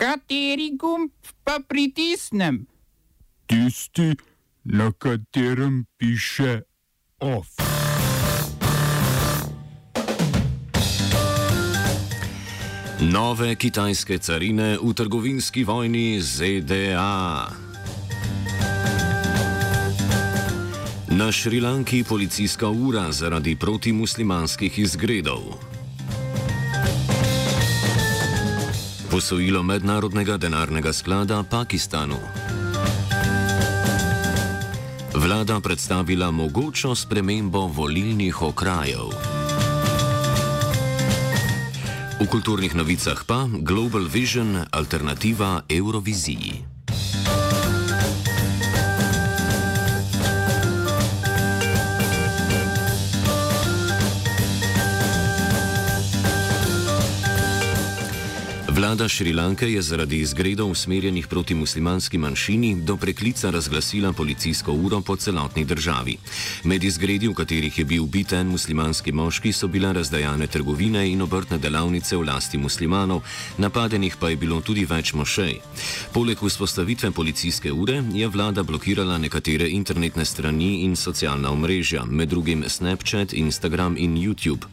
Kateri gumb pa pritisnem? Tisti, na katerem piše OF. Nove kitajske carine v trgovinski vojni ZDA. Na Šrilanki policijska ura zaradi protimuslimanskih izgredov. Posojilo mednarodnega denarnega sklada Pakistanu. Vlada predstavila mogočo spremembo volilnih okrajev. V kulturnih novicah pa Global Vision, alternativa Euroviziji. Vlada Šrilanke je zaradi izgredov usmerjenih proti muslimanski manjšini do preklica razglasila policijsko uro po celotni državi. Med izgredi, v katerih je bil ubit en muslimanski moški, so bile razdajane trgovine in obrtne delavnice v lasti muslimanov, napadenih pa je bilo tudi več mošej. Poleg vzpostavitve policijske ure je vlada blokirala nekatere internetne strani in socialna omrežja, med drugim Snapchat, Instagram in YouTube.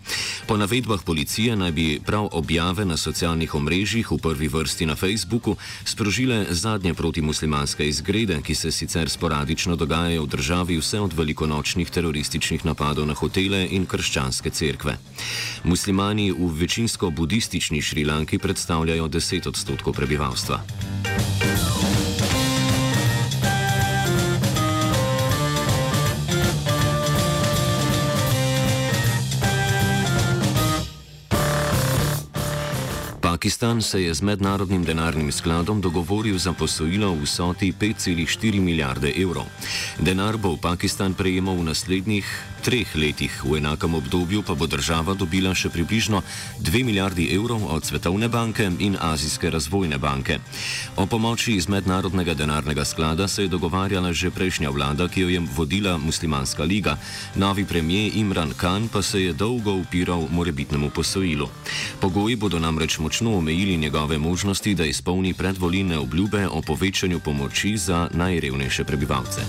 Po navedbah policije naj bi prav objave na socialnih omrežjih v prvi vrsti na Facebooku, sprožile zadnje protimuslimanske izgrede, ki se sicer sporadično dogajajo v državi vse od velikonočnih terorističnih napadov na hotele in krščanske cerkve. Muslimani v večinsko budistični Šrilanki predstavljajo 10 odstotkov prebivalstva. Pakistan se je z mednarodnim denarnim skladom dogovoril za posojilo v vsoti 5,4 milijarde evrov. Denar bo Pakistan prejemal v naslednjih treh letih, v enakem obdobju pa bo država dobila še približno 2 milijardi evrov od Svetovne banke in Azijske razvojne banke. O pomoči iz mednarodnega denarnega sklada se je dogovarjala že prejšnja vlada, ki jo je vodila Muslimanska liga. Novi premijer Imran Khan pa se je dolgo upiral morebitnemu posojilu. Pogoji bodo namreč močno omejili njegove možnosti, da izpolni predvoljne obljube o povečanju pomoči za najrevnejše prebivalce.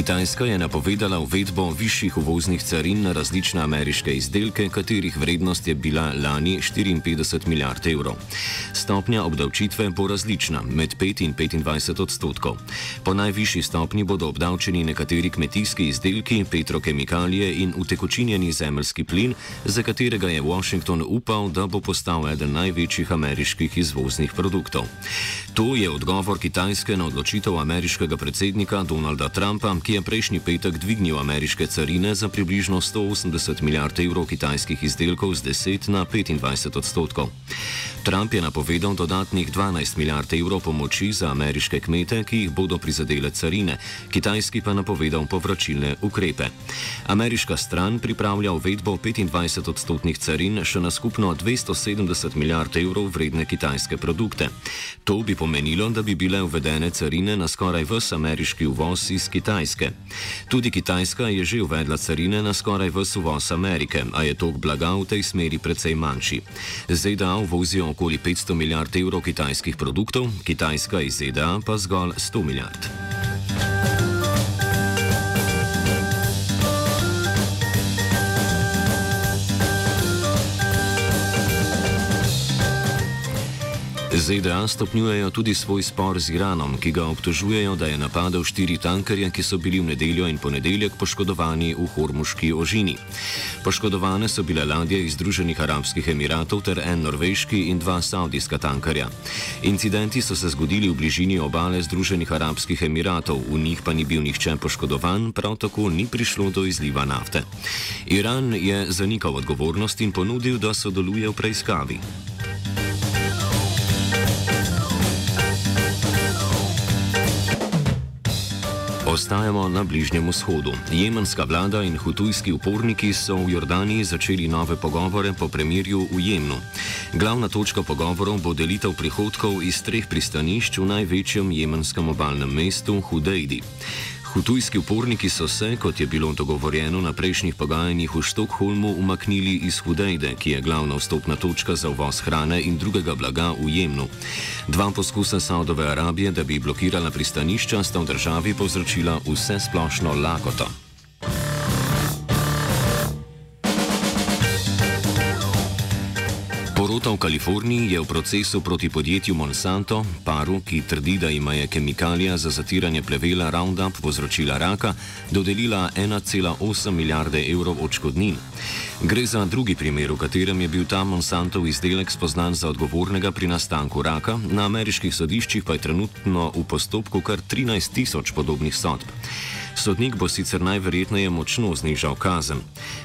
Kitajska je napovedala uvedbo višjih uvoznih carin na različne ameriške izdelke, katerih vrednost je bila lani 54 milijard evrov. Stopnja obdavčitve bo različna, med 5 in 25 odstotkov. Po najvišji stopnji bodo obdavčeni nekateri kmetijski izdelki, petrokemikalije in utekočinjeni zemljski plin, za katerega je Washington upal, da bo postal eden največjih ameriških izvoznih produktov. To je odgovor Kitajske na odločitev ameriškega predsednika Donalda Trumpa, ki je prejšnji petek dvignil ameriške carine za približno 180 milijard evrov kitajskih izdelkov z 10 na 25 odstotkov. Trump je napovedal dodatnih 12 milijard evrov pomoči za ameriške kmete, ki jih bodo prizadele carine, kitajski pa napovedal povračilne ukrepe. Ameriška stran pripravlja uvedbo 25 odstotnih carin še na skupno 270 milijard evrov vredne kitajske produkte. To bi pomenilo, da bi bile uvedene carine na skoraj vse ameriški uvoz iz. Kitajske. Tudi Kitajska je že uvedla carine na skoraj vse uvoz Amerike, a je tok blaga v tej smeri precej manjši. ZDA uvozijo okoli 500 milijard evrov kitajskih produktov, Kitajska iz ZDA pa zgolj 100 milijard. ZDA stopnjujejo tudi svoj spor z Iranom, ki ga obtožujejo, da je napadel štiri tankerje, ki so bili v nedeljo in ponedeljek poškodovani v Hormuški ožini. Poškodovane so bile ladje iz Združenih arabskih emiratov ter en norveški in dva saudijska tankerja. Incidenti so se zgodili v bližini obale Združenih arabskih emiratov, v njih pa ni bil nihče poškodovan, prav tako ni prišlo do izliva nafte. Iran je zanikal odgovornost in ponudil, da sodeluje v preiskavi. Ostajamo na Bližnjem vzhodu. Jemenska vlada in hutujski uporniki so v Jordaniji začeli nove pogovore po premirju v Jemnu. Glavna točka pogovorov bo delitev prihodkov iz treh pristanišč v največjem jemenskem obalnem mestu Hudejdi. Hutujski uporniki so se, kot je bilo dogovorjeno na prejšnjih pogajanjih v Štokholmu, umaknili iz Hudejde, ki je glavna vstopna točka za uvoz hrane in drugega blaga v Jemnu. Dva poskusa Saudove Arabije, da bi blokirala pristanišča, sta v državi povzročila vse splošno lakoto. Porota v Kaliforniji je v procesu proti podjetju Monsanto, paru, ki trdi, da ima je kemikalija za zatiranje plevela Roundup povzročila raka, dodelila 1,8 milijarde evrov odškodnin. Gre za drugi primer, v katerem je bil ta Monsantov izdelek spoznan za odgovornega pri nastanku raka, na ameriških sodiščih pa je trenutno v postopku kar 13 tisoč podobnih sodb. Sodnik bo sicer najverjetneje močno znižal kazen.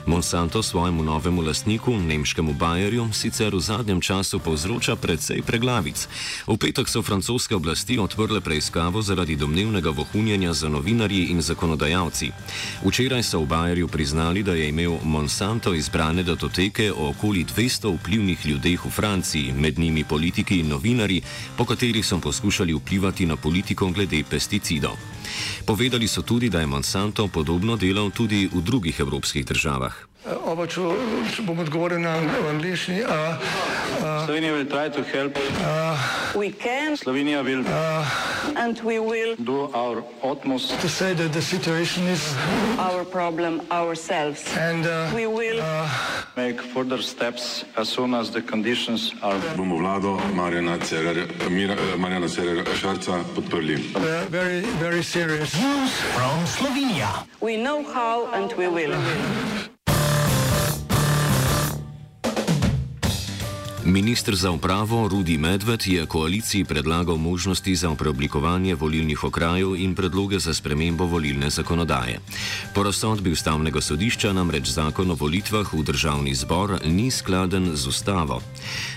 Monsanto svojemu novemu lastniku, nemškemu Bayerju, sicer v zadnjem času povzroča precej preglavic. V petek so francoske oblasti odprle preiskavo zaradi domnevnega vohunjenja za novinarji in zakonodajalci. Včeraj so v Bayerju priznali, da je imel Monsanto izbrane datoteke o okoli 200 vplivnih ljudeh v Franciji, med njimi politiki in novinari, po katerih so poskušali vplivati na politiko glede pesticidov. Povedali so tudi, da je Monsanto podobno delal tudi v drugih evropskih državah. Oba, če, če bom odgovoril na angliški. Slovenija bo poskušala pomagati. Slovenija bo naredila svoj utmost, da bo rekla, da je situacija naš problem, sami. In bomo naredili nadaljnje korake, as soon as the conditions are. Bomo vlado Marjana Cererja, Marjana Cererja Šarca podprli. Zelo, zelo resno. Slovenija. We know how and we will. Ministr za upravo Rudi Medved je koaliciji predlagal možnosti za preoblikovanje volilnih okrajev in predloge za spremembo volilne zakonodaje. Po razsodbi ustavnega sodišča namreč zakon o volitvah v državni zbor ni skladen z ustavo.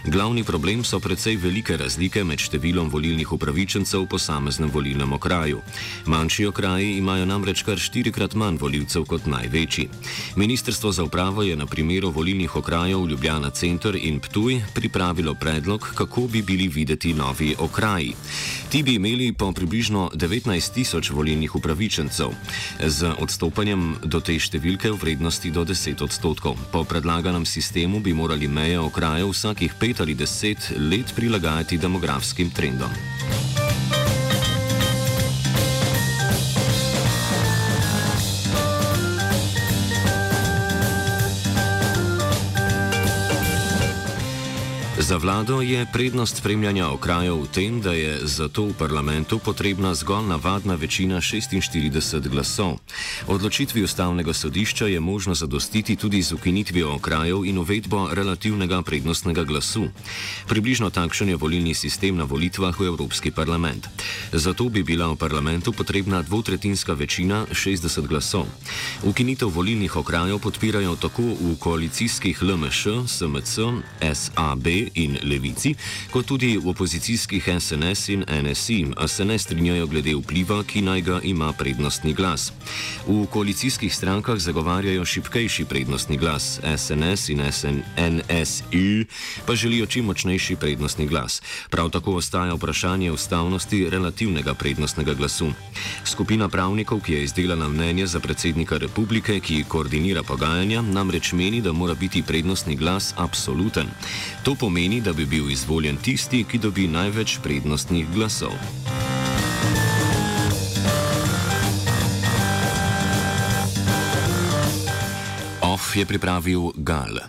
Glavni problem so precej velike razlike med številom volilnih upravičencev v posameznem volilnem okraju. Manjši okraji imajo namreč kar štirikrat manj voljivcev kot največji. Ministrstvo za upravo je na primeru volilnih okrajev Ljubljana Center in Ptuj pripravilo predlog, kako bi bili videti novi okraji. Ti bi imeli po približno 19 tisoč volilnih upravičencev, z odstopanjem do te številke v vrednosti do 10 odstotkov. Po predlaganem sistemu bi morali meje okrajev vsakih 5 ali 10 let prilagajati demografskim trendom. Za vlado je prednost spremljanja okrajev v tem, da je za to v parlamentu potrebna zgolj navadna večina 46 glasov. Odločitvi ustavnega sodišča je možno zadostiti tudi z ukinitvijo okrajev in uvedbo relativnega prednostnega glasu. Približno takšen je volilni sistem na volitvah v Evropski parlament. Zato bi bila v parlamentu potrebna dvotretinska večina 60 glasov. Ukinitev volilnih okrajev podpirajo tako v koalicijskih LMŠ, SMC, SAB in Levici, kot tudi v opozicijskih SNS in NSI, a se ne strinjajo glede vpliva, ki naj ga ima prednostni glas. V koalicijskih strankah zagovarjajo šipkejši prednostni glas, SNS in SN NSI pa želijo čim močnejši prednostni glas. Prav tako ostaja vprašanje ustavnosti relativnega prednostnega glasu. Skupina pravnikov, ki je izdelala mnenje za predsednika republike, ki koordinira pogajanja, namreč meni, da mora biti prednostni glas absoluten. To pomeni, pomeni, da bi bil izvoljen tisti, ki dobi največ prednostnih glasov. OF je pripravil Gal.